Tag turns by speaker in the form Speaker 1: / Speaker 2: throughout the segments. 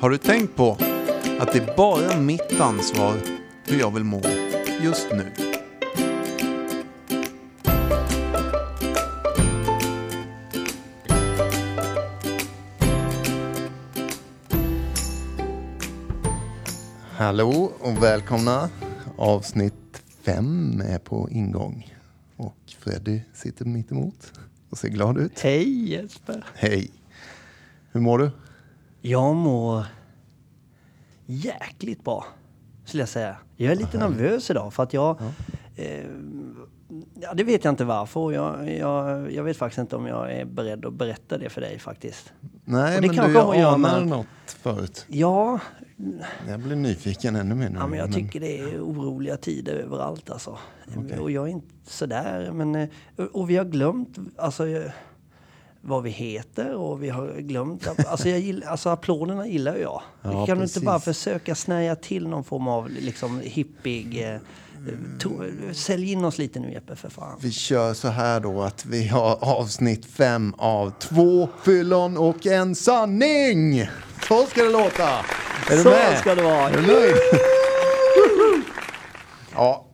Speaker 1: Har du tänkt på att det är bara mitt ansvar hur jag vill må just nu?
Speaker 2: Hallå och välkomna. Avsnitt fem är på ingång. Och Freddy sitter mitt emot och ser glad ut.
Speaker 3: Hej Jesper!
Speaker 2: Hej! Hur mår du?
Speaker 3: Jag mår jäkligt bra, skulle jag säga. Jag är lite nervös idag för att jag... Eh, ja, det vet jag inte varför. Jag, jag, jag vet faktiskt inte om jag är beredd att berätta det för dig faktiskt.
Speaker 2: Nej,
Speaker 3: Och det
Speaker 2: men
Speaker 3: kanske
Speaker 2: du
Speaker 3: göra
Speaker 2: anade
Speaker 3: med-
Speaker 2: något förut.
Speaker 3: Ja,
Speaker 2: Jag blir nyfiken ännu mer nu.
Speaker 3: ja men jag tycker det är oroliga tider överallt alltså. Och jag är inte sådär, men... eh, Och, vi har glömt, alltså... eh, Vad vi heter och vi har glömt... Alltså, jag gillar, alltså applåderna gillar jag.
Speaker 2: Ja,
Speaker 3: kan du inte bara
Speaker 2: precis.
Speaker 3: försöka snärja till någon form av liksom hippig... Eh, to, sälj in oss lite nu Jeppe för fan.
Speaker 2: Vi kör så här då att vi har avsnitt fem av två fyllon och en sanning. Så ska det låta. Är du
Speaker 3: Så
Speaker 2: med?
Speaker 3: ska det vara.
Speaker 2: Är du nöjd? ja,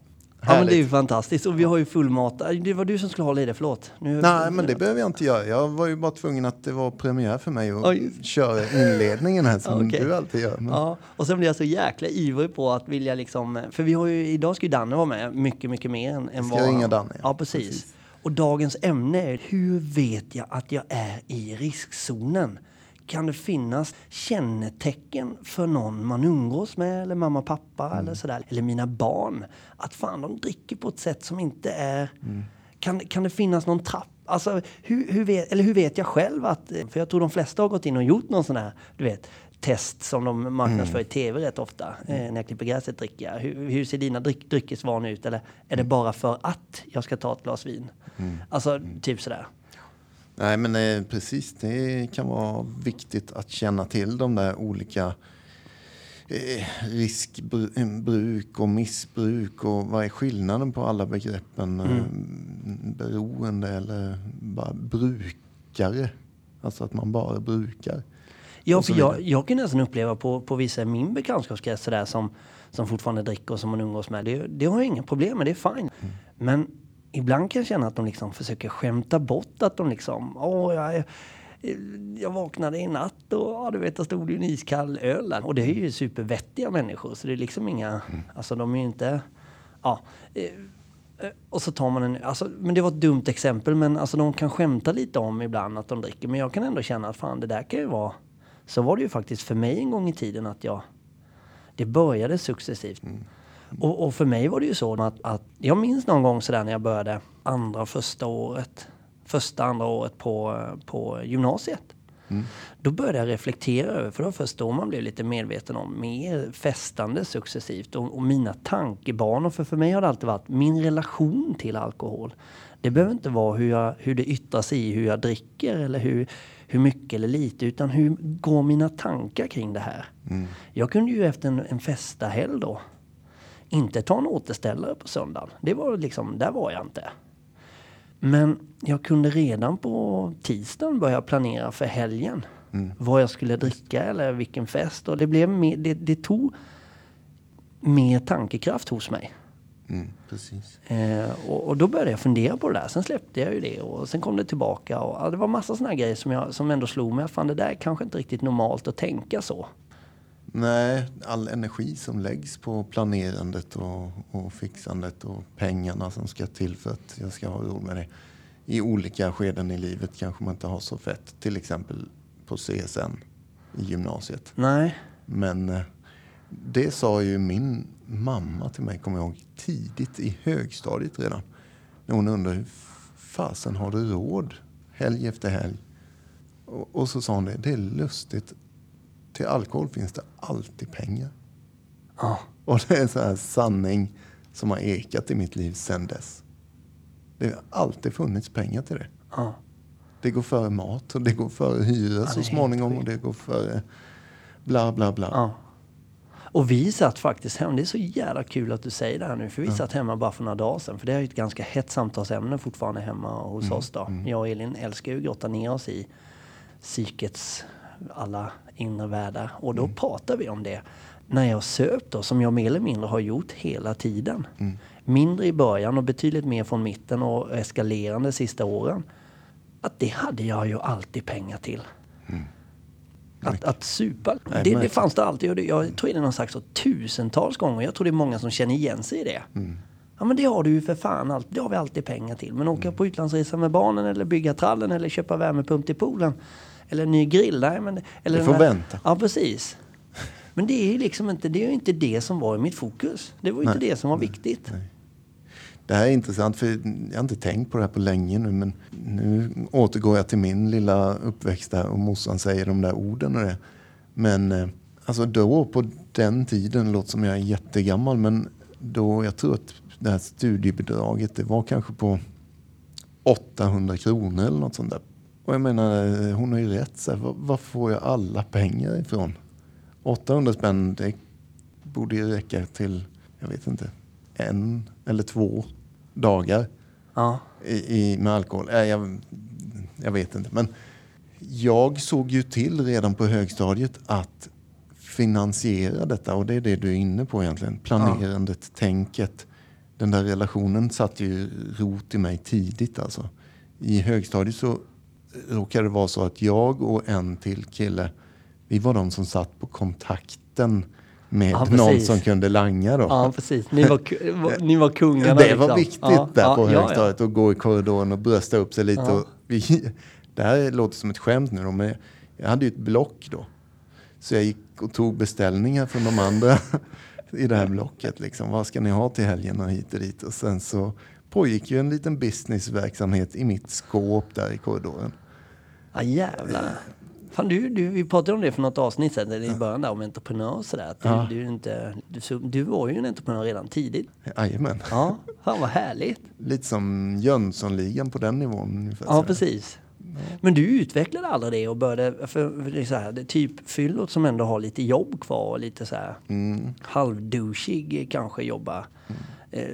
Speaker 3: Ja men det är ju fantastiskt. Och vi har ju full mat. Det var du som skulle hålla i det, förlåt. Nu,
Speaker 2: Nej, men det behöver jag inte göra. Jag var ju bara tvungen att det var premiär för mig att
Speaker 3: just.
Speaker 2: köra inledningen här som
Speaker 3: Okej.
Speaker 2: du alltid gör. Men...
Speaker 3: Ja, och sen blir jag så jäkla ivrig på att vilja liksom, för vi har ju, idag ska ju Danne vara med mycket, mycket mer än, än
Speaker 2: ska
Speaker 3: vad...
Speaker 2: ringa Danne, ja.
Speaker 3: Ja, precis.
Speaker 2: Precis.
Speaker 3: Och dagens ämne är, hur vet jag att jag är i riskzonen? Kan det finnas kännetecken för någon man umgås med, eller mamma, pappa
Speaker 2: Mm.
Speaker 3: eller sådär, eller mina barn? Att fan, de dricker på ett sätt som inte är...
Speaker 2: Mm.
Speaker 3: Kan, kan det finnas någon trapp? Alltså, hur, hur, vet, eller hur vet jag själv att... För jag tror de flesta har gått in och gjort någon sån här, du vet, test som de marknadsför i tv rätt ofta. Eh, när jag klipper gräset dricker jag. Hur, hur ser dina dryck, dryckesvanor ut? Eller är det bara för att jag ska ta ett glas vin? Alltså, typ sådär.
Speaker 2: Nej, men eh, precis. Det kan vara viktigt att känna till de där olika eh, riskbruk och missbruk och vad är skillnaden på alla begreppen?
Speaker 3: Mm.
Speaker 2: Eh, beroende eller bara brukare. Alltså att man bara brukar.
Speaker 3: Ja, för jag, jag kan nästan uppleva på, på vissa i min bekantskapskrets som, som fortfarande dricker och som man umgås med. Det, det har jag inga problem med, det är fine. Men ibland kan jag känna att de liksom försöker skämta bort att de liksom, åh, jag, jag vaknade i natt och ja, du vet, det stod ju en iskall öl där. Och det är ju supervettiga människor, så det är liksom inga, alltså de är ju inte, ja. eh, Eh, Och så tar man en, alltså, men det var ett dumt exempel, men alltså de kan skämta lite om ibland att de dricker. Men jag kan ändå känna att fan, det där kan ju vara... Så var det ju faktiskt för mig en gång i tiden att jag... Det började successivt. Och, och för mig var det ju så att, att jag minns någon gång sådär när jag började andra, första året, första, andra året på, på gymnasiet. Då började jag reflektera över, för det var först då man blev lite medveten om mer festande successivt och, och mina tankebanor. För för mig har det alltid varit min relation till alkohol. Det behöver inte vara hur, jag, hur det yttrar sig i hur jag dricker eller hur, hur mycket eller lite, utan hur går mina tankar kring det här? Jag kunde ju efter en, en festahelg då inte ta en återställare på söndagen. Det var liksom, där var jag inte. Men jag kunde redan på tisdagen börja planera för helgen. Vad jag skulle dricka eller vilken fest. Och det, blev mer, det, det tog mer tankekraft hos mig.
Speaker 2: Mm, precis.
Speaker 3: Eh, och, och då började jag fundera på det där. Sen släppte jag ju det och sen kom det tillbaka. Och, ja, det var massa sådana grejer som, jag, som ändå slog mig. Fan, det där är kanske inte riktigt normalt att tänka så.
Speaker 2: Nej, all energi som läggs på planerandet och, och fixandet och pengarna som ska till för att jag ska ha råd med det. I olika skeden i livet kanske man inte har så fett. Till exempel på CSN i gymnasiet.
Speaker 3: Nej.
Speaker 2: Men eh, det sa ju min mamma till mig, kommer jag ihåg, tidigt i högstadiet redan. När hon undrade hur fasen har du råd helg efter helg? Och, och så sa hon det, det är lustigt. Till alkohol finns det alltid pengar.
Speaker 3: Ja.
Speaker 2: Och det är en sån här sanning som har ekat i mitt liv sedan dess. Det har alltid funnits pengar till det.
Speaker 3: Ja.
Speaker 2: Det går före mat och det går före hyra så småningom och det går före bla bla bla.
Speaker 3: Ja. Och vi satt faktiskt hemma, det är så jävla kul att du säger det här nu, för vi satt hemma bara för några dagar sedan. För det är ju ett ganska hett samtalsämne fortfarande hemma hos oss då. Jag och Elin älskar ju att grotta ner oss i psykets alla inre världar. Och då pratar vi om det. När jag söp då, som jag mer eller mindre har gjort hela tiden. Mindre i början och betydligt mer från mitten och eskalerande sista åren. Att det hade jag ju alltid pengar till. Att, att supa, det, det
Speaker 2: märkligt.
Speaker 3: fanns det alltid. Det, jag tror det är någon så tusentals gånger. Jag tror det är många som känner igen sig i det. Ja men det har du ju för fan, allt, det har vi alltid pengar till. Men åka på utlandsresa med barnen eller bygga trallen eller köpa värmepump till poolen. Eller en ny grill. Nej, men, eller den
Speaker 2: får
Speaker 3: här-
Speaker 2: vänta.
Speaker 3: Ja precis. Men det är ju liksom inte det, är inte det som var i mitt fokus. Det var ju inte
Speaker 2: Nej.
Speaker 3: det som var viktigt.
Speaker 2: Det här är intressant för jag har inte tänkt på det här på länge nu men nu återgår jag till min lilla uppväxt där och morsan säger de där orden och det. Men eh, alltså då på den tiden, låter som jag är jättegammal men då jag tror att det här studiebidraget det var kanske på 800 kronor eller något sånt där. Och jag menar eh, hon har ju rätt, så här, var, var får jag alla pengar ifrån? 800 spänn det borde ju räcka till, jag vet inte, en eller två dagar
Speaker 3: Ja.
Speaker 2: i, i, med alkohol. Äh, jag, jag vet inte. Men jag såg ju till redan på högstadiet att finansiera detta. Och det är det du är inne på egentligen. Planerandet, tänket. Den där relationen satt ju rot i mig tidigt alltså. I högstadiet så råkade det vara så att jag och en till kille, vi var de som satt på kontakten med
Speaker 3: Ja,
Speaker 2: någon som kunde langa då.
Speaker 3: ja, precis. Ni var, ni var kungarna
Speaker 2: Det var
Speaker 3: liksom.
Speaker 2: viktigt
Speaker 3: Ja,
Speaker 2: där
Speaker 3: ja,
Speaker 2: på
Speaker 3: ja,
Speaker 2: högstadiet att gå i korridoren och brösta upp sig lite. Och vi, det här låter som ett skämt nu då, men jag hade ju ett block då. Så jag gick och tog beställningar från de andra i det här blocket. Liksom. Vad ska ni ha till helgen och hit och dit. Och sen så pågick ju en liten businessverksamhet i mitt skåp där i korridoren.
Speaker 3: Ja jävlar. Fan, du, du, vi pratade om det för något avsnitt eller i början där, om entreprenör och sådär. Du,
Speaker 2: Ja.
Speaker 3: du, inte, du, du var ju en entreprenör redan tidigt.
Speaker 2: Jajamän.
Speaker 3: Ja, fan vad härligt.
Speaker 2: Lite som Jönssonligan på den nivån. Ungefär,
Speaker 3: Ja, precis. Men du utvecklade aldrig det och började, för det är så här, det är typ fyllot som ändå har lite jobb kvar och lite så här
Speaker 2: Mm.
Speaker 3: halvdouchig kanske jobba. Eh,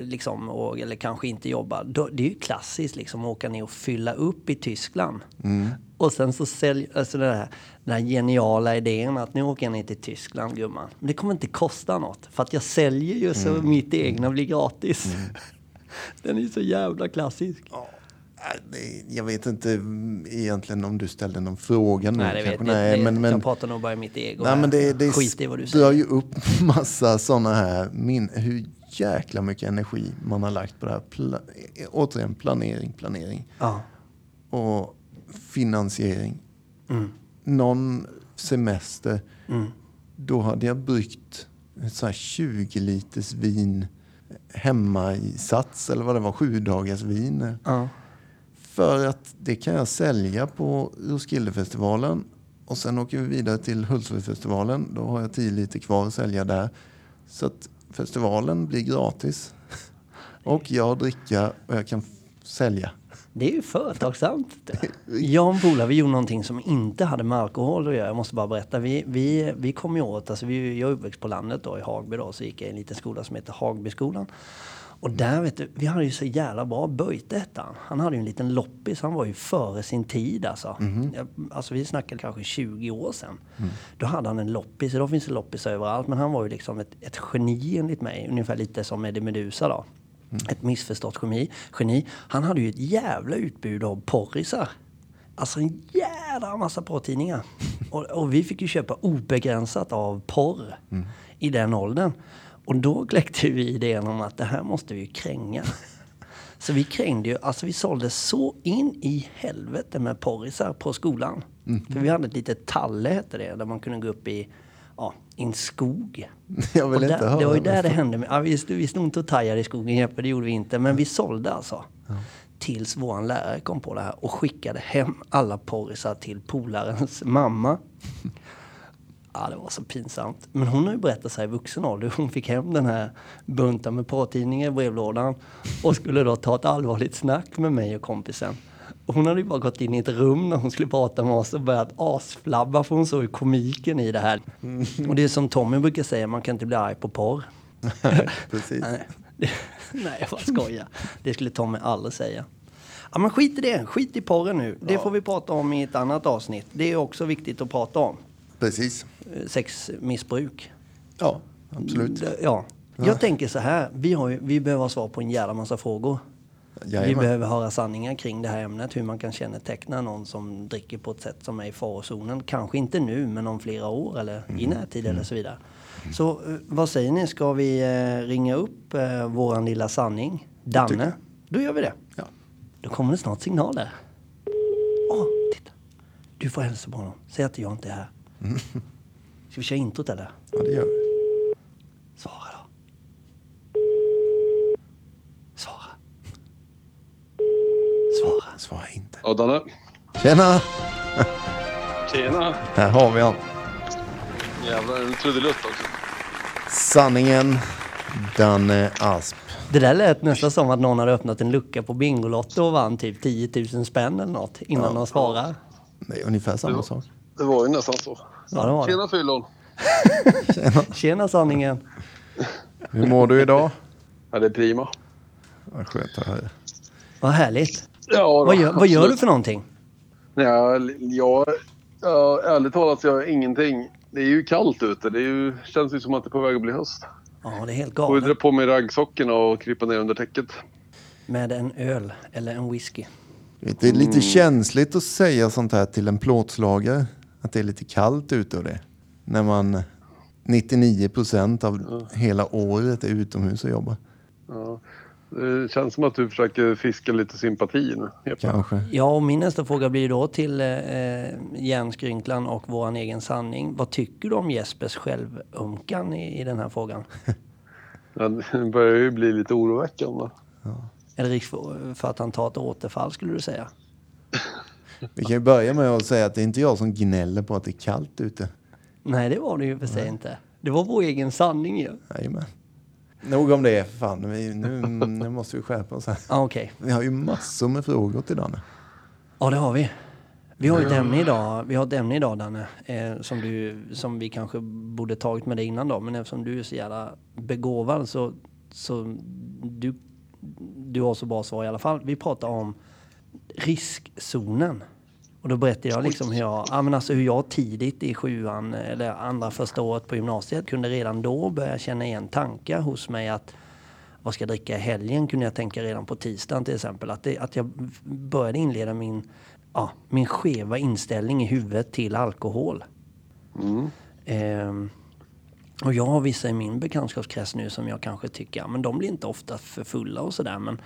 Speaker 3: liksom, och, eller kanske inte jobba. Då, det är ju klassiskt liksom att åka ner och fylla upp i Tyskland.
Speaker 2: Mm.
Speaker 3: Och sen så sälj, alltså den, här, den här geniala idén att nu åker jag ner till Tyskland gumman. Men det kommer inte kosta något. För att jag säljer ju så
Speaker 2: Mm.
Speaker 3: mitt egna blir gratis. Den är ju så jävla klassisk.
Speaker 2: Ja, äh, Jag vet inte mm, egentligen om du ställde någon fråga nu.
Speaker 3: Nej, det vet
Speaker 2: kanske. Nej, men, men,
Speaker 3: Jag pratar nog bara i mitt ego.
Speaker 2: nej, men det, det
Speaker 3: Skit i vad du
Speaker 2: drar
Speaker 3: säger.
Speaker 2: ju upp massa sådana här min, hur jäkla mycket energi man har lagt på det här. Pla, återigen planering, planering
Speaker 3: Ja.
Speaker 2: och finansiering.
Speaker 3: Mm.
Speaker 2: Någon semester,
Speaker 3: Mm.
Speaker 2: då hade jag bryggt så här 20 liters vin hemma i Sats, eller vad det var, sju dagars vin.
Speaker 3: Ja.
Speaker 2: För att det kan jag sälja på Roskildefestivalen. Och sen åker vi vidare till Hultsfredsfestivalen. Då har jag 10 liter kvar att sälja där. Så att festivalen blir gratis. Och jag dricka och jag kan sälja.
Speaker 3: Det är ju företagsamt. Jag och en polare, vi gjorde någonting som inte hade med alkohol att göra. Jag måste bara berätta. Vi, vi, vi kom ju åt, alltså vi, jag är uppväxt på landet då i Hagby då, så gick jag i en liten skola som heter Hagbyskolan. Och där vet du, vi hade ju så jävla bra Böjte hette han. Hade ju en liten loppis, han var ju före sin tid alltså. Jag- Alltså vi snackade kanske 20 år sedan. Då hade han en loppis, idag finns det loppis överallt. Men han var ju liksom ett, ett geni enligt mig. Ungefär lite som Eddie Meduza då. Ett missförstått geni. geni. Han hade ju ett jävla utbud av porrisar. Alltså en jädra massa porrtidningar. Och, och vi fick ju köpa obegränsat av porr i den åldern. Och då kläckte vi idén om att det här måste vi ju kränga. Så vi krängde ju, alltså vi sålde så in i helvete med porrisar på skolan. För vi hade ett litet talle hette det, där man kunde gå upp i, ja, i en skog.
Speaker 2: Jag vill
Speaker 3: Och
Speaker 2: inte
Speaker 3: där,
Speaker 2: höra.
Speaker 3: Det var ju där det hände. Med, ja, vi, vi stod inte och tajade i skogen Jeppe, det gjorde vi inte. Men vi sålde alltså. Tills våran lärare kom på det här och skickade hem alla porrisar till polarens mamma. Ja, det var så pinsamt. Men hon har ju berättat sig i vuxen ålder. Hon fick hem den här bunten med porrtidningar i brevlådan och skulle då ta ett allvarligt snack med mig och kompisen. Hon hade ju bara gått in i ett rum när hon skulle prata med oss och börjat asflabba för hon såg ju komiken i det här. Och det är som Tommy brukar säga, man kan inte bli arg på porr.
Speaker 2: Precis.
Speaker 3: Nej, nej jag bara skojar. Det skulle Tommy aldrig säga. Ja men skit i det, skit i porren nu. Det får vi prata om i ett annat avsnitt. Det är också viktigt att prata om.
Speaker 2: Precis.
Speaker 3: eh, sexmissbruk.
Speaker 2: Ja, absolut.
Speaker 3: D- Ja. Jag tänker så här, vi, har vi behöver ha svar på en jävla massa frågor. Vi
Speaker 2: Jajamän.
Speaker 3: behöver höra sanningar kring det här ämnet, hur man kan känneteckna någon som dricker på ett sätt som är i farozonen. Kanske inte nu, men om flera år eller i närtid eller så vidare. Så eh, vad säger ni, ska vi eh, ringa upp eh, våran lilla sanning? Danne? Då gör vi det.
Speaker 2: Ja.
Speaker 3: Då kommer det snart signaler. Åh, titta. Du får hälsa på honom. Säg att jag inte är här. Ska vi köra introt eller?
Speaker 2: ja, det gör vi.
Speaker 3: Svara då. Svara. Svara.
Speaker 2: Svara inte.
Speaker 4: Ja, Danne.
Speaker 2: Tjena!
Speaker 4: Tjena.
Speaker 2: Här har vi han.
Speaker 4: Jävlar, en trudelutt också.
Speaker 2: Sanningen, Danne Asp.
Speaker 3: Det där lät nästan som att någon hade öppnat en lucka på Bingolotto och vann typ 10 000 spänn eller något innan de svarar.
Speaker 2: Det är ungefär samma sak.
Speaker 4: Det var ju nästan så.
Speaker 3: Ja, det var det.
Speaker 4: Tjena fyllon.
Speaker 3: Tjena sanningen.
Speaker 2: Hur mår du idag?
Speaker 4: Ja, det är prima.
Speaker 2: Vad skönt att höra.
Speaker 3: Vad härligt.
Speaker 4: Ja, då,
Speaker 3: Vad gör, vad gör du för någonting?
Speaker 4: Ja, jag, ja, ärligt talat, jag gör ingenting. Det är ju kallt ute. Det är ju, känns ju som att det är på väg att bli höst.
Speaker 3: Ja, det är helt
Speaker 4: Får ju dra
Speaker 3: galet.
Speaker 4: på mig raggsockorna och krypa ner under täcket.
Speaker 3: Med en öl eller en whisky.
Speaker 2: Det är lite känsligt att säga sånt här till en plåtslagare. Att det är lite kallt ute och det. När man 99 procent av hela året är utomhus och jobbar.
Speaker 4: Ja. Det känns som att du försöker fiska lite sympati nu.
Speaker 2: Kanske.
Speaker 3: Ja, och min nästa fråga blir då till eh, Järnskrynklan och våran egen sanning. Vad tycker du om Jespers självömkan i, i den här frågan?
Speaker 4: Ja, det börjar ju bli lite oroväckande.
Speaker 3: Är det risk för, för att han tar ett återfall skulle du säga?
Speaker 2: Vi kan ju börja med att säga att det är inte jag som gnäller på att det är kallt ute.
Speaker 3: Nej, det var det ju för sig inte. Det var vår egen sanning ju.
Speaker 2: Jajamän. Nog om det, för fan. Vi, nu, nu måste vi skärpa oss här.
Speaker 3: Ah, Okej,
Speaker 2: Vi har ju massor med frågor till Danne.
Speaker 3: ja det har vi. Vi har ju ett ämne idag, vi har ett ämne idag Danne, eh, som, du, som vi kanske borde tagit med dig innan då, men eftersom du är så jävla begåvad så, så du, du har så bra svar i alla fall. Vi pratar om riskzonen. Och då berättade jag liksom hur jag, ja, men alltså hur jag tidigt i sjuan eller andra första året på gymnasiet kunde redan då börja känna igen tankar hos mig att vad ska jag dricka i helgen kunde jag tänka redan på tisdagen till exempel. Att, det, att jag började inleda min, ja, min skeva inställning i huvudet till alkohol. Ehm, och jag har vissa i min bekantskapskrets nu som jag kanske tycker, ja, men de blir inte ofta för fulla och sådär. Men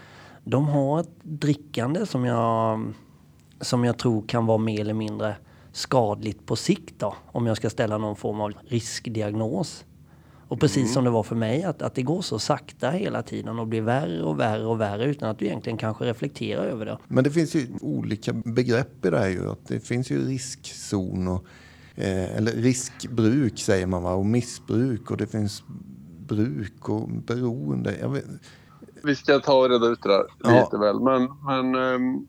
Speaker 3: de har ett drickande som jag, som jag tror kan vara mer eller mindre skadligt på sikt då. Om jag ska ställa någon form av riskdiagnos. Och precis som det var för mig, att, att det går så sakta hela tiden och blir värre och värre och värre utan att du egentligen kanske reflekterar över det.
Speaker 2: Men det finns ju olika begrepp i det här ju. Att det finns ju riskzon och eh, eller riskbruk säger man va? Och missbruk och det finns bruk och beroende. Jag vet,
Speaker 4: Vi ska ta och reda ut det där
Speaker 2: Ja.
Speaker 4: lite väl. Men, men ehm,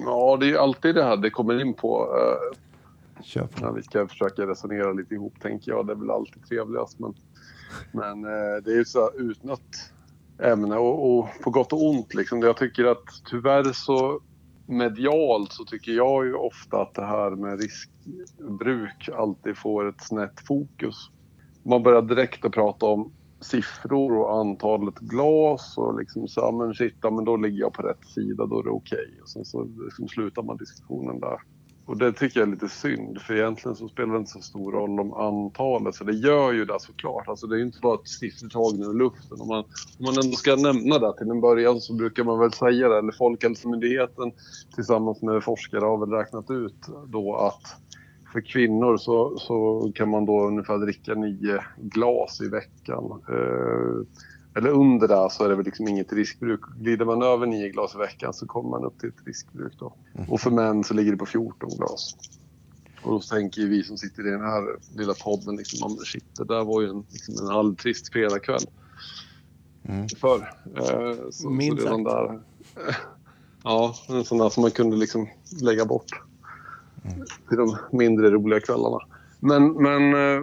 Speaker 4: ja, det är ju alltid det här det kommer in på. eh,
Speaker 2: på.
Speaker 4: när vi ska försöka resonera lite ihop tänker jag. Det är väl alltid trevligast. Men, men eh, det är ju så utnött ämne och, och på gott och ont liksom. Jag tycker att tyvärr så medialt så tycker jag ju ofta att det här med riskbruk alltid får ett snett fokus. Man börjar direkt att prata om siffror och antalet glas och liksom så, ja, men shit, ja, men då ligger jag på rätt sida, då är det okej. Och sen så liksom slutar man diskussionen där. Och det tycker jag är lite synd, för egentligen så spelar det inte så stor roll om antalet. Så det gör ju det såklart. Alltså det är ju inte bara ett siffertag ur luften. Om man, om man ändå ska nämna det till en början så brukar man väl säga det, eller Folkhälsomyndigheten tillsammans med forskare har väl räknat ut då att för kvinnor så, så kan man då ungefär dricka nio glas i veckan. Eh, eller under det så är det väl liksom inget riskbruk. Glider man över nio glas i veckan så kommer man upp till ett riskbruk då. Och för män så ligger det på 14 glas. Och då tänker ju vi som sitter i den här lilla podden liksom, "Ja, shit, det där var ju en, liksom en halvtrist fredagkväll. Förr. Eh, så,
Speaker 3: Minst
Speaker 4: så redan där. ja, en sån där som man kunde liksom lägga bort till de mindre roliga kvällarna. Men, men eh,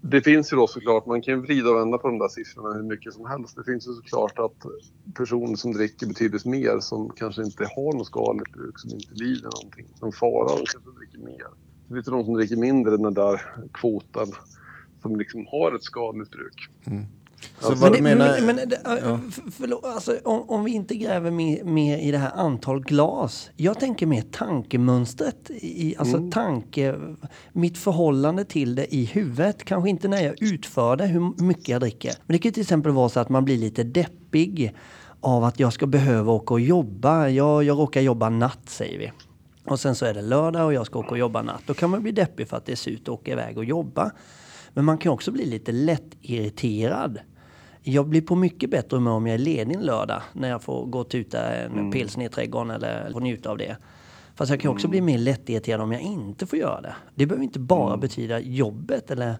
Speaker 4: det finns ju då såklart, man kan ju vrida och vända på de där siffrorna hur mycket som helst. Det finns ju såklart att personer som dricker betydligt mer, som kanske inte har något skadligt bruk, som inte lider någonting, som fara och kanske dricker mer. Det finns ju de som dricker mindre den där kvoten som liksom har ett skadligt bruk.
Speaker 2: Mm. Så
Speaker 3: Men, det,
Speaker 2: menar...
Speaker 3: men, men för, förlåt, alltså, om, om vi inte gräver mer, mer i det här antal glas. Jag tänker mer tankemönstret. I, alltså
Speaker 2: Mm.
Speaker 3: tanke, mitt förhållande till det i huvudet. Kanske inte när jag utför det, hur mycket jag dricker. Men det kan till exempel vara så att man blir lite deppig av att jag ska behöva åka och jobba. Jag, jag råkar jobba natt säger vi. Och sen så är det lördag och jag ska åka och jobba natt. Då kan man bli deppig för att det är surt att åka iväg och jobba. Men man kan också bli lite lätt irriterad. Jag blir på mycket bättre humör om jag är ledig en lördag när jag får gå och tuta en pilsner i trädgården eller få njuta av det. Fast jag kan också bli mer lättirriterad om jag inte får göra det. Det behöver inte bara betyda jobbet eller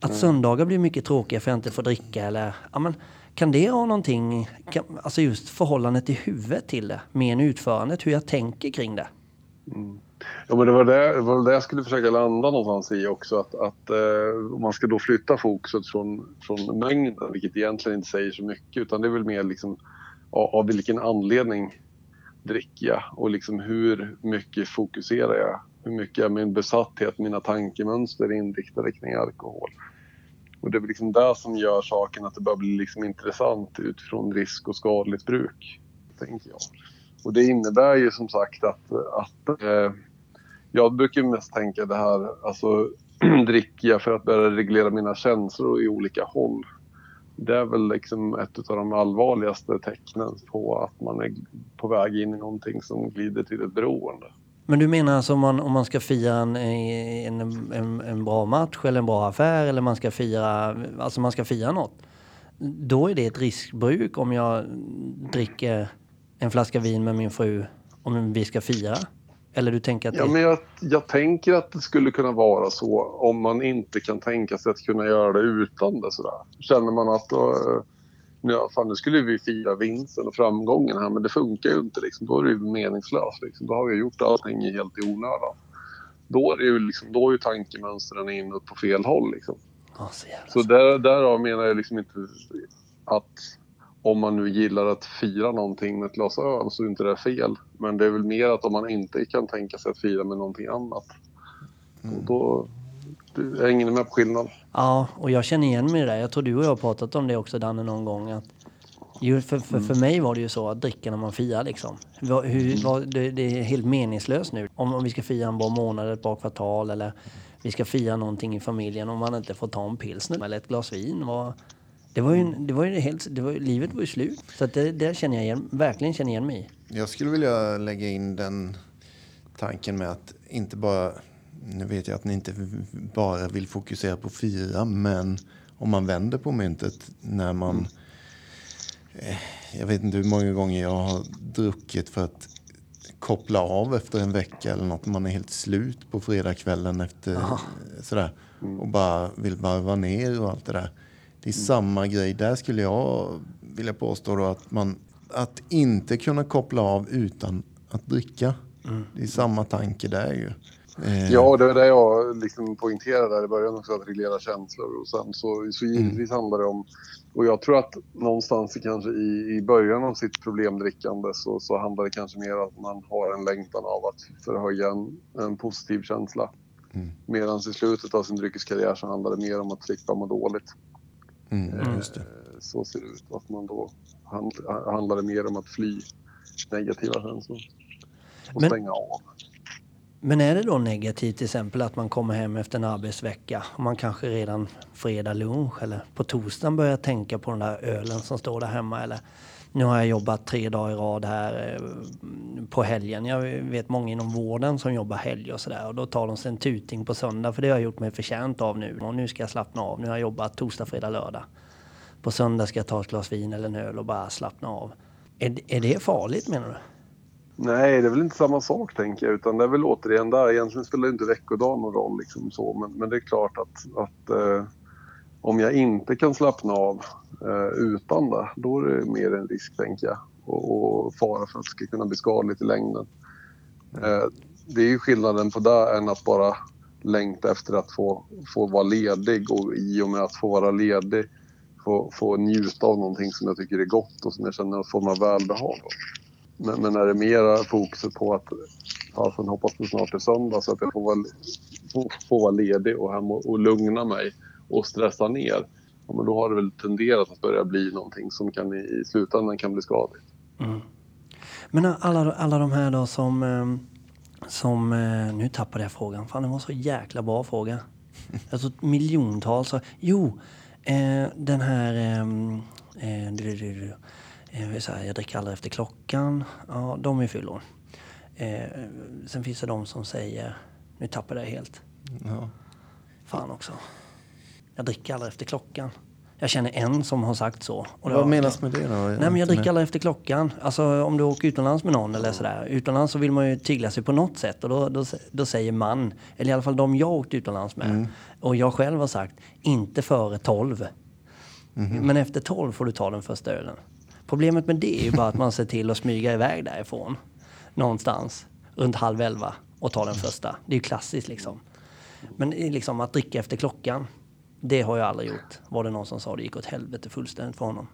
Speaker 3: att söndagar blir mycket tråkiga för att jag inte får dricka eller... Ja, men, kan det ha någonting, kan, alltså just förhållandet i huvudet till det, mer än utförandet, hur jag tänker kring det?
Speaker 4: Ja, men det var det, det var det jag skulle försöka landa någonstans i också. Att, att eh, om man ska då flytta fokuset från, från mängden, vilket egentligen inte säger så mycket, utan det är väl mer liksom av, av vilken anledning dricker jag och liksom hur mycket fokuserar jag? Hur mycket är min besatthet, mina tankemönster inriktade kring alkohol? Och det är väl liksom det som gör saken att det börjar bli liksom intressant utifrån risk och skadligt bruk, tänker jag. Och det innebär ju som sagt att, att eh, jag brukar mest tänka det här, alltså dricker jag för att börja reglera mina känslor i olika håll. Det är väl liksom ett av de allvarligaste tecknen på att man är på väg in i någonting som glider till ett beroende.
Speaker 3: Men du menar alltså om man, om man ska fira en, en, en, en bra match eller en bra affär eller man ska fira, alltså man ska fira något. Då är det ett riskbruk om jag dricker en flaska vin med min fru om vi ska fira? Eller du tänker att
Speaker 4: Ja,
Speaker 3: det...
Speaker 4: men jag, jag tänker att det skulle kunna vara så om man inte kan tänka sig att kunna göra det utan det. Sådär. Känner man att då, eh, ja, fan, nu skulle vi fira vinsten och framgången här men det funkar ju inte. Liksom. Då är det ju meningslöst. Liksom. Då har vi gjort allting helt i onödan. Då är, det ju liksom, då är ju tankemönstren inne på fel håll. Liksom.
Speaker 3: Ja, så jävla
Speaker 4: Så där, därav menar jag liksom inte att om man nu gillar att fira någonting med ett glas öl så är inte det fel. Men det är väl mer att om man inte kan tänka sig att fira med någonting annat. Och då du, hänger med på skillnaden.
Speaker 3: Ja, och jag känner igen mig i det. Jag tror du och jag har pratat om det också Danne någon gång. Att ju, för, för, för mig var det ju så att dricka när man firar liksom. Vad- Hur, vad, det, det är helt meningslöst nu. Om, om vi ska fira en bra månad, ett bra kvartal eller vi ska fira någonting i familjen. Om man inte får ta en pilsner eller ett glas vin. Var, det var ju, en- det var ju helt, det var, livet var ju slut. Så att det, det känner jag igen, verkligen känner igen mig.
Speaker 2: Jag skulle vilja lägga in den tanken med att inte bara... Nu vet jag att ni inte bara vill fokusera på fyra, men om man vänder på myntet när man... Eh, jag vet inte hur många gånger jag har druckit för att koppla av efter en vecka eller något. Man är helt slut på fredagskvällen efter sådär. Och bara vill varva ner och allt det där. Det är samma grej. Där skulle jag vilja påstå då att man... Att inte kunna koppla av utan att dricka. Det är samma tanke där ju. Eh,
Speaker 4: Ja, det var det jag liksom poängterade där i början också, att reglera känslor. Och sen så, så givetvis handlar det om... Och jag tror att någonstans i, kanske i, i början av sitt problemdrickande så, så handlar det kanske mer om att man har en längtan av att förhöja en, en positiv känsla. Medan i slutet av sin dryckeskarriär så handlar det mer om att slippa må dåligt.
Speaker 2: Mm, just det.
Speaker 4: Eh, Så ser det ut. Att man då hand, handlar det mer om att fly negativa känslor. Och
Speaker 3: Men-
Speaker 4: stänga av.
Speaker 3: Men är det då negativt till exempel att man kommer hem efter en arbetsvecka och man kanske redan fredag lunch eller på torsdagen börjar tänka på den där ölen som står där hemma eller nu har jag jobbat tre dagar i rad här eh, på helgen. Jag vet många inom vården som jobbar helg och sådär och då tar de sig en tuting på söndag för det har jag gjort mig förtjänt av nu och nu ska jag slappna av. Nu har jag jobbat torsdag, fredag, lördag. På söndag ska jag ta ett glas vin eller en öl och bara slappna av. Är, är det farligt menar du?
Speaker 4: Nej, det är väl inte samma sak tänker jag. Utan det är väl återigen där. Egentligen spelar inte veckodag någon roll. Liksom så. Men, men det är klart att, att eh, om jag inte kan slappna av eh, utan det, då är det mer en risk tänker jag. Och, och fara för att det ska kunna bli skadligt i längden. Eh, det är ju skillnaden på det än att bara längta efter att få, få vara ledig och i och med att få vara ledig få, få njuta av någonting som jag tycker är gott och som jag känner en form av välbehag. Men, men är det mera fokuset på att fasen hoppas det snart är söndag så att jag får vara, få, få vara ledig och hem och, och lugna mig och stressa ner. Ja, men då har det väl tenderat att börja bli någonting som kan i, i slutändan kan bli skadligt.
Speaker 3: Men alla, alla de här då som... eh, som eh, nu tappade jag frågan. Fan, det var en så jäkla bra fråga. Tror miljontals. Jo, eh, den här... Eh, du, du, du, jag, jag dricker aldrig efter klockan. Ja, de är fyllon. Eh, sen finns det de som säger... Nu tappade jag helt.
Speaker 2: Ja.
Speaker 3: Fan också. Jag dricker aldrig efter klockan. Jag känner en som har sagt så.
Speaker 2: Vad
Speaker 3: var-
Speaker 2: menas med det då?
Speaker 3: Nej men jag dricker aldrig efter klockan. Alltså om du åker utomlands med någon eller sådär. Utomlands så vill man ju tygla sig på något sätt och då, då, då säger man, eller i alla fall de jag åkt utomlands med och jag själv har sagt, inte före 12. Men efter 12 får du ta den första ölen. Problemet med det är ju bara att man ser till att smyga iväg därifrån. Någonstans runt halv elva och ta den första. Det är ju klassiskt liksom. Men liksom att dricka efter klockan, det har jag aldrig gjort. Var det någon som sa det gick åt helvete fullständigt för honom.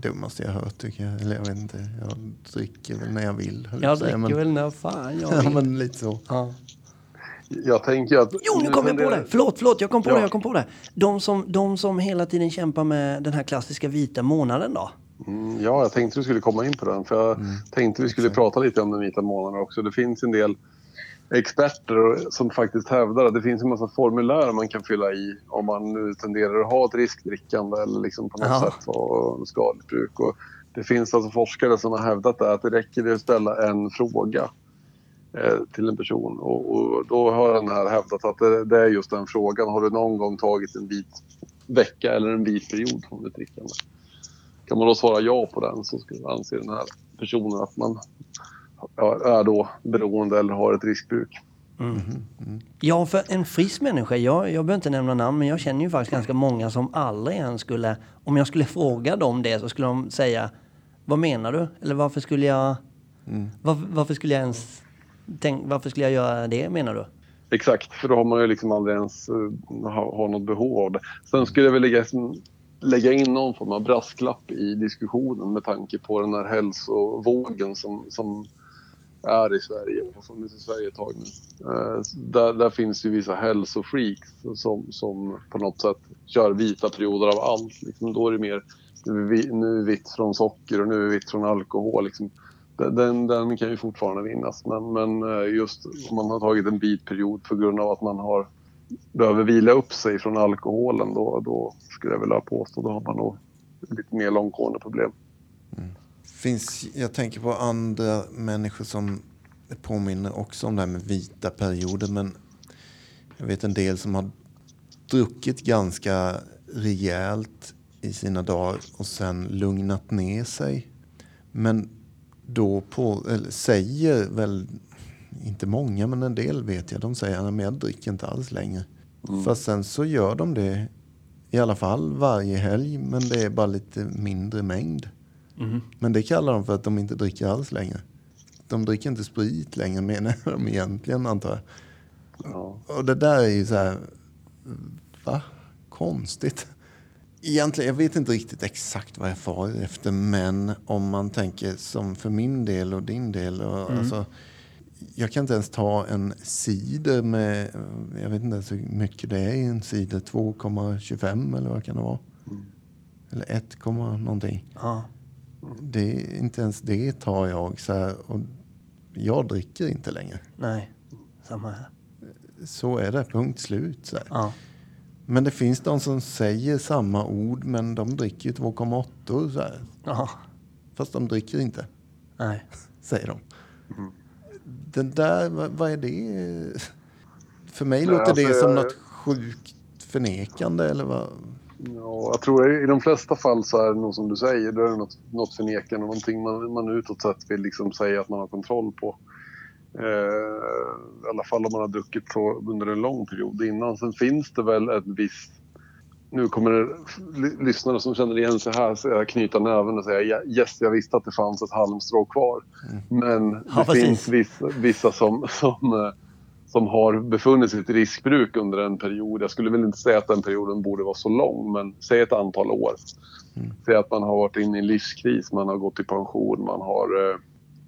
Speaker 2: Dummaste jag hört tycker jag. Eller jag vet inte. Jag dricker väl när jag vill.
Speaker 3: Jag
Speaker 2: säga,
Speaker 3: dricker
Speaker 2: men-
Speaker 3: väl när fan jag
Speaker 2: Ja
Speaker 3: vill.
Speaker 2: men lite så.
Speaker 3: Ja.
Speaker 4: Jag tänker att...
Speaker 3: Jo, nu kom jag på det! Förlåt, förlåt, jag kom på
Speaker 4: Ja.
Speaker 3: det, jag kom på det. De som, de som hela tiden kämpar med den här klassiska vita månaden då?
Speaker 4: Mm, ja, jag tänkte du skulle komma in på den. För jag tänkte vi skulle prata lite om den vita månaden också. Det finns en del experter som faktiskt hävdar att det finns en massa formulär man kan fylla i om man nu tenderar att ha ett riskdrickande eller liksom på något
Speaker 3: Ja.
Speaker 4: sätt ha skadligt bruk. Och det finns alltså forskare som har hävdat det, att det räcker att ställa en fråga eh, till en person. Och, och då har den här hävdat att det, det är just den frågan. Har du någon gång tagit en vit vecka eller en vit period från ditt drickande? Kan man då svara ja på den så skulle anse den här personen att man är då beroende eller har ett riskbruk.
Speaker 3: Ja, för en frisk människa, jag, jag behöver inte nämna namn, men jag känner ju faktiskt ganska många som aldrig ens skulle, om jag skulle fråga dem det så skulle de säga, vad menar du? Eller varför skulle jag, varför, varför skulle jag ens, tänk, varför skulle jag göra det menar du?
Speaker 4: Exakt, för då har man ju liksom aldrig ens uh, ha, ha något behov av det. Sen skulle jag väl lägga, lägga in någon form av brasklapp i diskussionen med tanke på den här hälsovågen som, som är i Sverige och som är i Sverige ett tag nu. Eh, där, där finns ju vissa hälsofreaks som, som på något sätt kör vita perioder av allt. Liksom, då är det mer nu är, vitt från socker och nu är vi vitt från alkohol. Liksom. Den, den, kan ju fortfarande vinnas. Men, men eh, just om man har tagit en vit period på grund av att man har behöver vila upp sig från alkoholen då, då skulle jag vilja påstå då har man nog lite mer långtgående problem. Mm.
Speaker 2: Finns, jag tänker på andra människor som påminner också om det här med vita perioder. Men jag vet en del som har druckit ganska rejält i sina dagar och sen lugnat ner sig. Men då på, eller säger väl, inte många men en del vet jag, de säger att jag dricker inte alls längre. Fast sen så gör de det i alla fall varje helg men det är bara lite mindre mängd. Men det kallar de för att de inte dricker alls längre. De dricker inte sprit längre menar de egentligen antar jag.
Speaker 4: Ja.
Speaker 2: Och det där är ju så här, va? Konstigt. Egentligen, jag vet inte riktigt exakt vad jag far efter, men om man tänker som för min del och din del. Och, alltså, jag kan inte ens ta en cider med, jag vet inte ens hur mycket det är i en cider, 2,25 eller vad kan det vara? Eller 1, någonting.
Speaker 3: Ja.
Speaker 2: Det är inte ens det tar jag. Så här, och jag dricker inte längre.
Speaker 3: Nej, samma här.
Speaker 2: Så är det, punkt slut. Så här.
Speaker 3: Ja.
Speaker 2: Men det finns de som säger samma ord men de dricker ju 2,8 så här.
Speaker 3: Ja.
Speaker 2: Fast de dricker inte,
Speaker 3: Nej.
Speaker 2: säger de. Den där, vad, vad är det? För mig
Speaker 4: Nej,
Speaker 2: låter det
Speaker 4: alltså,
Speaker 2: som
Speaker 4: jag-
Speaker 2: något sjukt förnekande eller vad?
Speaker 4: Ja, jag tror i de flesta fall så är det nog som du säger, då är det något, något förnekande, någonting man, man utåt sett vill liksom säga att man har kontroll på. Eh, I alla fall om man har druckit så under en lång period innan. Sen finns det väl ett visst... Nu kommer det lyssnare som känner igen sig här så jag knyta näven och säga "Ja, yes, jag visste att det fanns ett halmstrå kvar. Men det
Speaker 3: Ja,
Speaker 4: finns vissa, vissa som, som, eh, som har befunnit sig i ett riskbruk under en period. Jag skulle väl inte säga att den perioden borde vara så lång, men säg ett antal år. Mm. Säg att man har varit inne i en livskris, man har gått i pension, man har eh,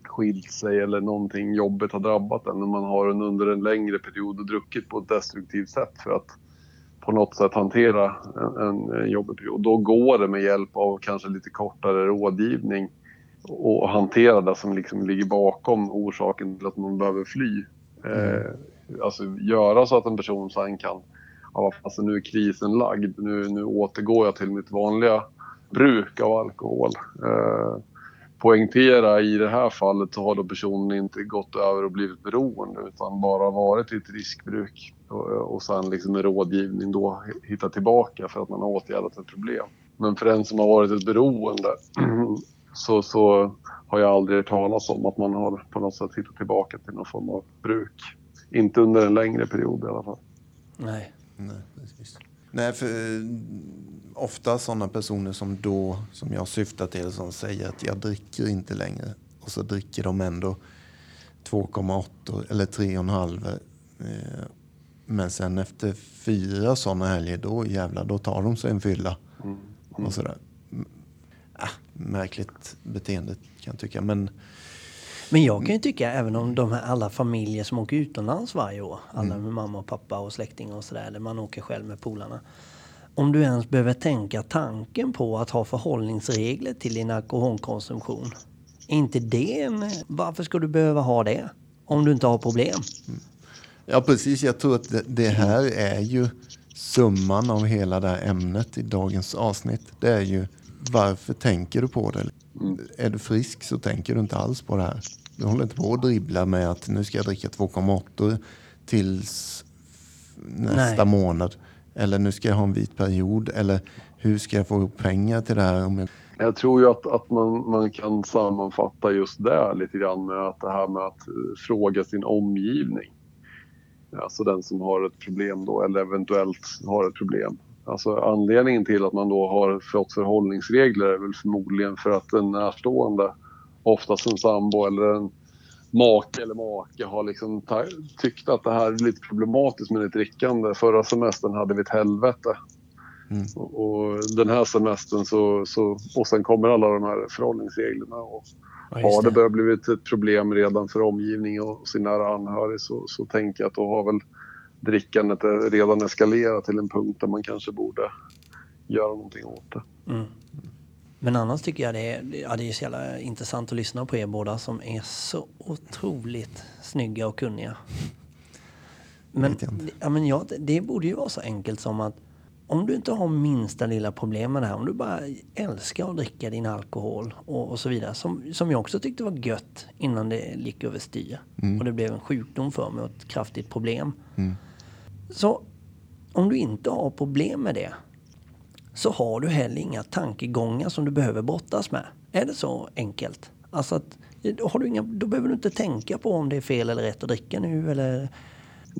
Speaker 4: skilt sig eller någonting jobbigt har drabbat en. Man har en, under en längre period druckit på ett destruktivt sätt för att på något sätt hantera en, en jobbig period. Då går det med hjälp av kanske lite kortare rådgivning och hantera det som liksom ligger bakom orsaken till att man behöver fly. Mm. Alltså göra så att en person sen kan, ja alltså nu är krisen lagd, nu, nu återgår jag till mitt vanliga bruk av alkohol. Eh, poängtera i det här fallet så har då personen inte gått över och blivit beroende utan bara varit i ett riskbruk och, och sen liksom med rådgivning då hitta tillbaka för att man har åtgärdat ett problem. Men för den som har varit ett beroende så, så har jag aldrig hört talas om att man har på något sätt hittat tillbaka till någon form av bruk. Inte under en längre period i alla fall.
Speaker 3: Nej.
Speaker 2: Nej, precis. Nej, för eh, ofta sådana personer som då, som jag syftar till, som säger att jag dricker inte längre. Och så dricker de ändå 2,8 eller 3,5. Eh, men sen efter fyra sådana helger, då jävlar, då tar de sig en fylla. Mm. Mm. Och sådär äh, märkligt beteende kan jag tycka. Men,
Speaker 3: men jag kan ju tycka, även om de här alla familjer som åker utomlands varje år, alla mm. med mamma och pappa och släktingar och sådär, eller man åker själv med polarna. Om du ens behöver tänka tanken på att ha förhållningsregler till din alkoholkonsumtion. inte det en, varför ska du behöva ha det? Om du inte har problem. Mm.
Speaker 2: Ja precis, jag tror att det här är ju summan av hela det här ämnet i dagens avsnitt. Det är ju varför tänker du på det? Mm. Är du frisk så tänker du inte alls på det här. Du håller inte på att dribbla med att nu ska jag dricka 2,8 tills nästa Nej. månad. Eller nu ska jag ha en vit period. Eller hur ska jag få ihop pengar till det här? Om jag...
Speaker 4: jag tror ju att, att man, man kan sammanfatta just det lite grann med att det här med att eh, fråga sin omgivning. Alltså den som har ett problem då eller eventuellt har ett problem. Alltså anledningen till att man då har fått förhållningsregler är väl förmodligen för att en närstående, oftast en sambo eller en make eller make har liksom tyckt att det här är lite problematiskt med ditt drickande. Förra semestern hade vi ett helvete. Mm. Och, den här semestern så, så, och sen kommer alla de här förhållningsreglerna. Och ja, har det börjat blivit ett problem redan för omgivningen och sin nära anhörig så, så tänker jag att då har väl drickandet redan eskalerat till en punkt där man kanske borde göra någonting åt det. Mm.
Speaker 3: Men annars tycker jag det är, ja, det är så jävla intressant att lyssna på er båda som är så otroligt snygga och kunniga. Men, ja, men ja, det borde ju vara så enkelt som att om du inte har minsta lilla problem med det här, om du bara älskar att dricka din alkohol och, och så vidare, som, som jag också tyckte var gött innan det gick överstyr mm. och det blev en sjukdom för mig och ett kraftigt problem. Mm. Så om du inte har problem med det så har du heller inga tankegångar som du behöver brottas med. Är det så enkelt? Alltså att, har du inga, då behöver du inte tänka på om det är fel eller rätt att dricka nu eller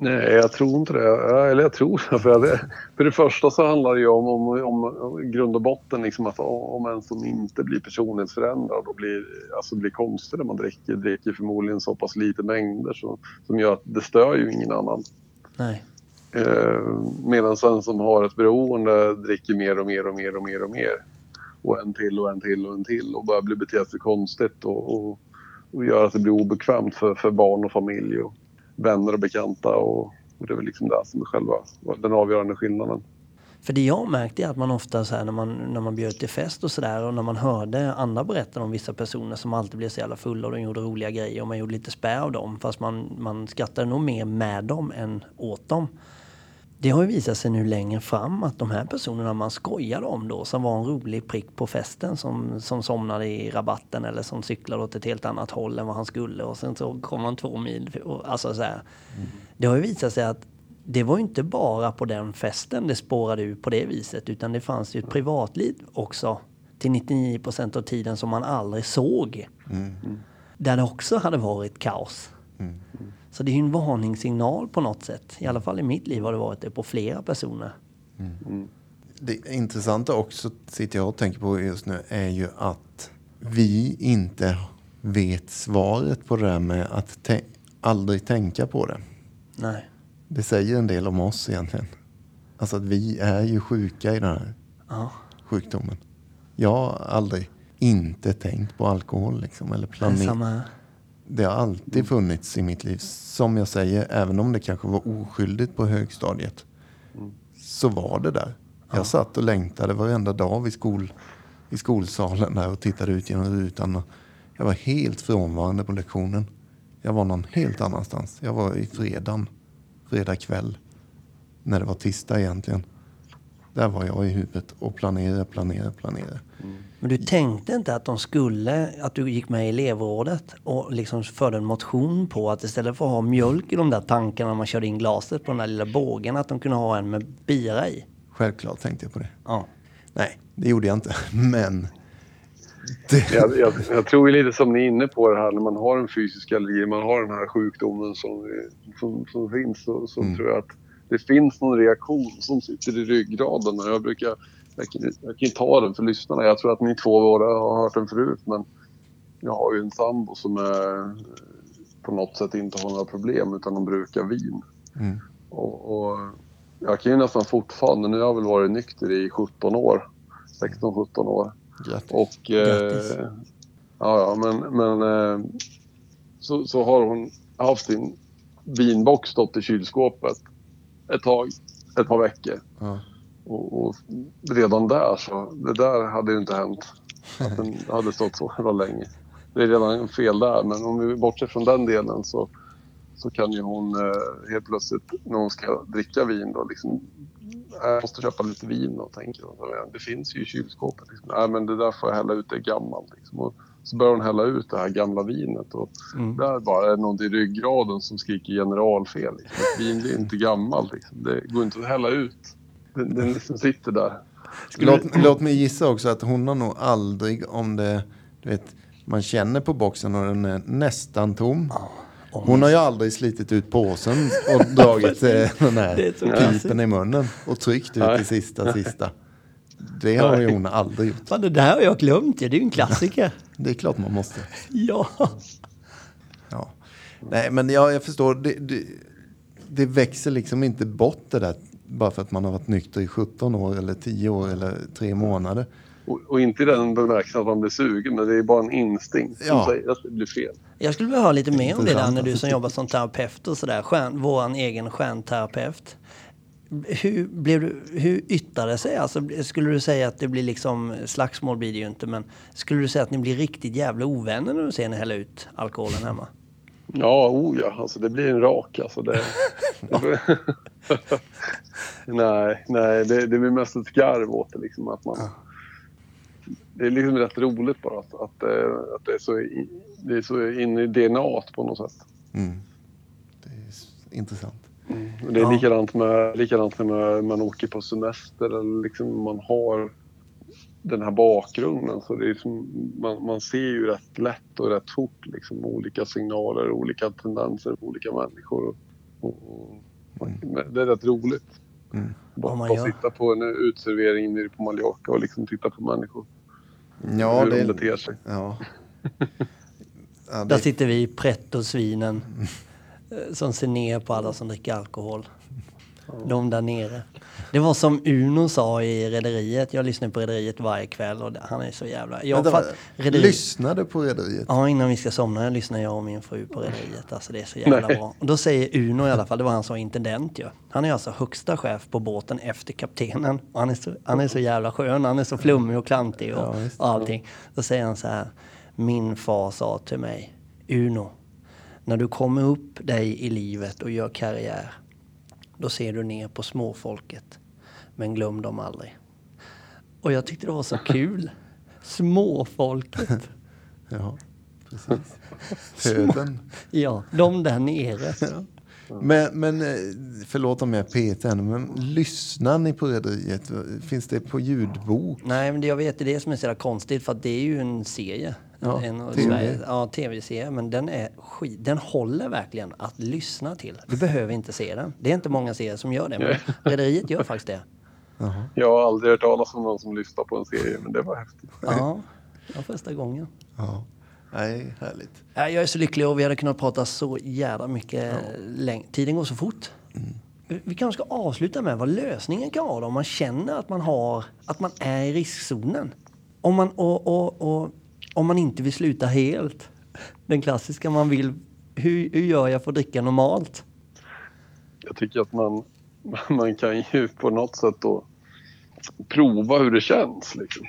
Speaker 4: Nej, jag tror inte det. Eller jag tror det. För, det, för det första så handlar det ju om, om, om grund och botten liksom att om en som inte blir personlighetsförändrad och blir, alltså blir konstig när man dricker, dricker förmodligen så pass lite mängder så, som gör att det stör ju ingen annan.
Speaker 3: Nej.
Speaker 4: Eh, medan den som har ett beroende dricker mer och mer och mer och mer och mer. Och en till och en till och en till och börjar bli bete sig konstigt och, och, och gör att det blir obekvämt för, för barn och familj och vänner och bekanta. Och, och det är väl liksom det som är själva den avgörande skillnaden.
Speaker 3: För det jag märkte är att man ofta så här, när man, när man bjöd till fest och sådär och när man hörde andra berätta om vissa personer som alltid blev så jävla fulla och de gjorde roliga grejer och man gjorde lite spä av dem fast man, man skrattade nog mer med dem än åt dem det har ju visat sig nu längre fram att de här personerna man skojade om då som var en rolig prick på festen som, som somnade i rabatten eller som cyklade åt ett helt annat håll än vad han skulle och sen så kom han två mil. Alltså så här. Mm. Det har ju visat sig att det var inte bara på den festen det spårade ur på det viset utan det fanns ju ett privatliv också till 99 procent av tiden som man aldrig såg. Mm. Där det också hade varit kaos. Mm. Så det är ju en varningssignal på något sätt. I alla fall i mitt liv har det varit det på flera personer. Mm.
Speaker 2: Det intressanta också, sitter jag och tänker på just nu, är ju att vi inte vet svaret på det där med att aldrig tänka på det.
Speaker 3: Nej.
Speaker 2: Det säger en del om oss egentligen. Alltså att vi är ju sjuka i den här
Speaker 3: Ja.
Speaker 2: sjukdomen. Jag har aldrig inte tänkt på alkohol liksom, eller planerat. Det har alltid funnits i mitt liv. Som jag säger, även om det kanske var oskyldigt på högstadiet. Så var det där. Jag satt och längtade varenda dag vid skol, i skolsalen där och tittade ut genom rutan. Jag var helt frånvarande på lektionen. Jag var någon helt annanstans. Jag var i fredagen, fredag kväll. När det var tisdag egentligen. Där var jag i huvudet och planerade, planerade, planerade.
Speaker 3: Men du tänkte inte att de skulle, att du gick med i elevrådet och liksom förde en motion på att istället för att ha mjölk i de där tankarna när man körde in glaset på den där lilla bågen, att de kunde ha en med bira i?
Speaker 2: Självklart tänkte jag på det.
Speaker 3: Ja.
Speaker 2: Nej, det gjorde jag inte. Men det,
Speaker 4: Jag, jag, jag tror ju lite som ni är inne på det här när man har en fysisk allergi, man har den här sjukdomen som, som, som finns så, så
Speaker 2: Mm.
Speaker 4: tror jag att det finns någon reaktion som sitter i ryggraden. Och Jag brukar, jag kan, jag kan ta den för lyssnarna. Jag tror att ni två båda har hört den förut men jag har ju en sambo som är, på något sätt inte har några problem utan de brukar vin.
Speaker 2: Mm.
Speaker 4: Och, och jag kan ju nästan fortfarande, nu har jag väl varit nykter i 17 år, 16-17 år.
Speaker 2: grattis.
Speaker 4: Och... Eh, ja, men, men eh, så, så har hon haft sin vinbox stått i kylskåpet ett tag, ett par veckor.
Speaker 2: Ja.
Speaker 4: Och, och redan där så, det där hade ju inte hänt. Att den hade stått så jävla länge. Det är redan fel där, men om vi bortser från den delen så, så kan ju hon eh, helt plötsligt när hon ska dricka vin då liksom jag måste köpa lite vin och tänker hon, "Ja, det finns ju i kylskåpet. Liksom. Nej men det där får jag hälla ut, det är gammalt. Liksom. Och så börjar hon hälla ut det här gamla vinet och
Speaker 3: Mm.
Speaker 4: där bara är det något i ryggraden som skriker generalfel. Liksom. Vin blir inte gammalt liksom. Det går inte att hälla ut. Den, den liksom sitter där.
Speaker 2: Låt, låt mig gissa också att hon har nog aldrig, om det, du vet, man känner på boxen och den är nästan tom. Hon har ju aldrig slitit ut påsen och dragit eh, den här pipen i munnen och tryckt ut det sista, sista. Det har ju hon aldrig gjort.
Speaker 3: Fan, det där har jag glömt. Det är ju en klassiker.
Speaker 2: Det är klart man måste.
Speaker 3: ja.
Speaker 2: Ja. Nej, men jag, jag förstår. Det, det, det växer liksom inte bort det där bara för att man har varit nykter i 17 år eller 10 år eller 3 månader.
Speaker 4: Och, och inte i den bemärkelsen att man blir sugen, men det är bara en instinkt som
Speaker 2: Ja.
Speaker 4: säger att det blir fel.
Speaker 3: Jag skulle vilja höra lite mer om det där när du som jobbar som terapeut och sådär. Stjärn, våran egen stjärnterapeut. Hur, blev du, hur yttrar det sig? Alltså, skulle du säga att det blir liksom, slagsmål blir det ju inte, men skulle du säga att ni blir riktigt jävla ovänner när du ser henne hälla ut alkoholen hemma?
Speaker 4: Ja, oh ja, alltså det blir en rak alltså. Det, nej, nej, det, det blir mest ett skarv åt det liksom. Att man, det är liksom rätt roligt bara att, att, eh, att det, är så, det är så inne i DNA på något sätt.
Speaker 2: Mm. Det är intressant.
Speaker 4: Och Det är
Speaker 3: Ja.
Speaker 4: likadant med, likadant när man åker på semester eller liksom man har den här bakgrunden. Så det är som, man, man ser ju rätt lätt och rätt fort liksom, olika signaler, olika tendenser på olika människor. Och, och, men Det är rätt roligt.
Speaker 2: Mm.
Speaker 4: Bara, bara sitta på en utservering nere på Mallorca och liksom titta på människor.
Speaker 2: Ja,
Speaker 4: hur de
Speaker 2: det,
Speaker 4: beter sig.
Speaker 2: ja. ja
Speaker 3: Där
Speaker 2: det,
Speaker 3: sitter vi, pretto-svinen, eh, som ser ner på alla som dricker alkohol. De där nere. Det var som Uno sa i Rederiet. Jag lyssnar på Rederiet varje kväll och han är så jävla... Jag,
Speaker 2: Vänta,
Speaker 3: Rederiet,
Speaker 2: lyssnade på Rederiet?
Speaker 3: Ja, innan vi ska somna lyssnar jag och min fru på Rederiet. Alltså det är så jävla
Speaker 4: Nej.
Speaker 3: bra. Och då säger Uno i alla fall, det var han som var intendent ju. Han är alltså högsta chef på båten efter kaptenen. Och han är så, han är så jävla skön, han är så flummig och klantig och,
Speaker 2: Ja,
Speaker 3: och allting. Då säger han så här, min far sa till mig, Uno, när du kommer upp dig i livet och gör karriär, då ser du ner på småfolket. Men glöm dem aldrig. Och jag tyckte det var så kul. Småfolket.
Speaker 2: Ja, precis. Föden.
Speaker 3: Ja, de där nere.
Speaker 2: Men, men eh, förlåt om jag petar henne, men lyssnar ni på Rederiet? Finns det på ljudbok?
Speaker 3: Nej, men det jag vet är det som är så konstigt för att det är ju en serie.
Speaker 2: Ja,
Speaker 3: en av
Speaker 2: TV.
Speaker 3: Sverige, ja, tv-serie. Men den är skit. Den håller verkligen att lyssna till. Du behöver inte se den. Det är inte många serier som gör det, men Rederiet gör faktiskt det.
Speaker 4: Jag har aldrig hört talas om någon som lyssnar på en serie, men det var häftigt.
Speaker 3: Ja, det var första gången.
Speaker 2: Ja. Nej, härligt.
Speaker 3: Ja, Jag är så lycklig och vi hade kunnat prata så jävla mycket längre. Tiden går så fort. Vi- Vi kanske ska avsluta med vad lösningen kan vara då, om man känner att man, har, att man är i riskzonen. Om man, och, och, och, om man inte vill sluta helt. Den klassiska man vill, hur, hur gör jag för att dricka normalt?
Speaker 4: Jag tycker att man, man kan ju på något sätt då prova hur det känns. Liksom.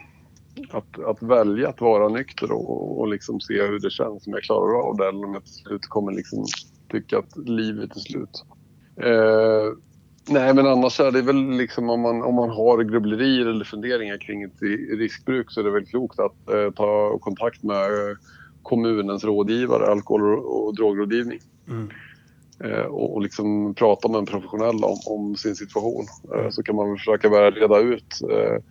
Speaker 4: Att, att välja att vara nykter och, och liksom se hur det känns om jag klarar av det eller om jag till slut kommer liksom tycka att livet är slut. Eh, nej, men annars är det väl liksom om man, om man har grubblerier eller funderingar kring ett riskbruk så är det väl klokt att eh, ta kontakt med eh, kommunens rådgivare, alkohol och, drogrådgivning eh, och, och liksom prata med en professionell om, om sin situation. Eh, så kan man försöka börja reda ut. Eh,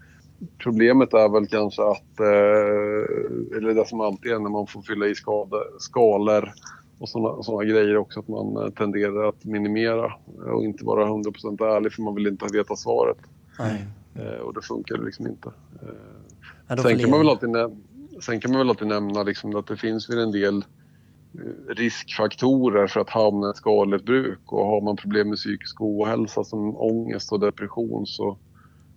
Speaker 4: problemet är väl kanske att, eh, eller det som alltid är när man får fylla i skade, skalor och sådana såna grejer också, att man eh, tenderar att minimera och inte vara 100% ärlig för man vill inte veta svaret.
Speaker 3: Nej.
Speaker 4: Eh, och det funkar liksom inte. Eh, Sen kan, man väl alltid sen kan man väl alltid nämna liksom att det finns väl en del eh, riskfaktorer för att hamna i ett skadligt bruk. Och har man problem med psykisk ohälsa som ångest och depression så,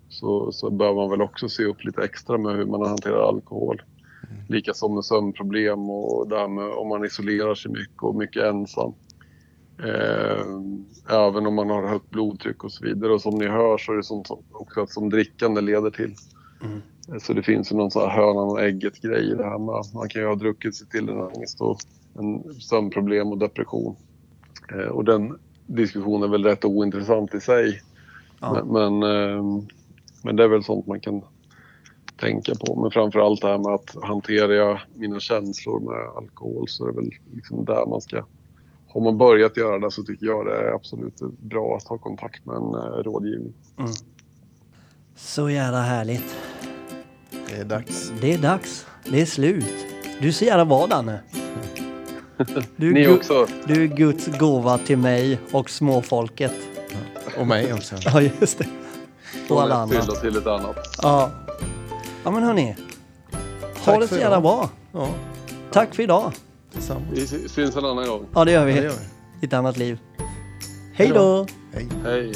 Speaker 4: så, så bör man väl också se upp lite extra med hur man hanterar alkohol. Likaså med sömnproblem och det här med om man isolerar sig mycket och mycket ensam. Eh, även om man har högt blodtryck och så vidare. Och som ni hör så är det sånt också som drickande leder till. Eh, Så det finns ju någon sån här hönan och ägget grej i det här med. Man kan ju ha druckit sig till en ångest och en sömnproblem och depression. Eh, och den diskussionen är väl rätt ointressant i sig.
Speaker 3: Ja.
Speaker 4: Men, men, eh, men det är väl sånt man kan tänka på. Men framför allt det här med att hanterar jag mina känslor med alkohol så är det väl liksom där man ska... Har man börjat göra det så tycker jag det är absolut bra att ha kontakt med en eh, rådgivning.
Speaker 3: Så jävla härligt.
Speaker 2: Det är dags.
Speaker 3: Det är dags. Det är slut. Du är så jävla bra Danne. Du är,
Speaker 4: Ni också.
Speaker 3: du är Guds gåva till mig och småfolket.
Speaker 2: Och mig också.
Speaker 3: Ja, just det. Och alla andra.
Speaker 4: Fylla till ett annat.
Speaker 3: Ja. Ja men hörni. Ha det så jävla
Speaker 2: idag.
Speaker 3: bra.
Speaker 2: Ja,
Speaker 3: Tack för idag.
Speaker 2: tillsammans.
Speaker 4: Vi syns en annan gång.
Speaker 3: Ja det gör vi.
Speaker 2: Ja, det gör vi.
Speaker 3: I ett annat liv. Hej då.
Speaker 2: Hej.
Speaker 4: Hej!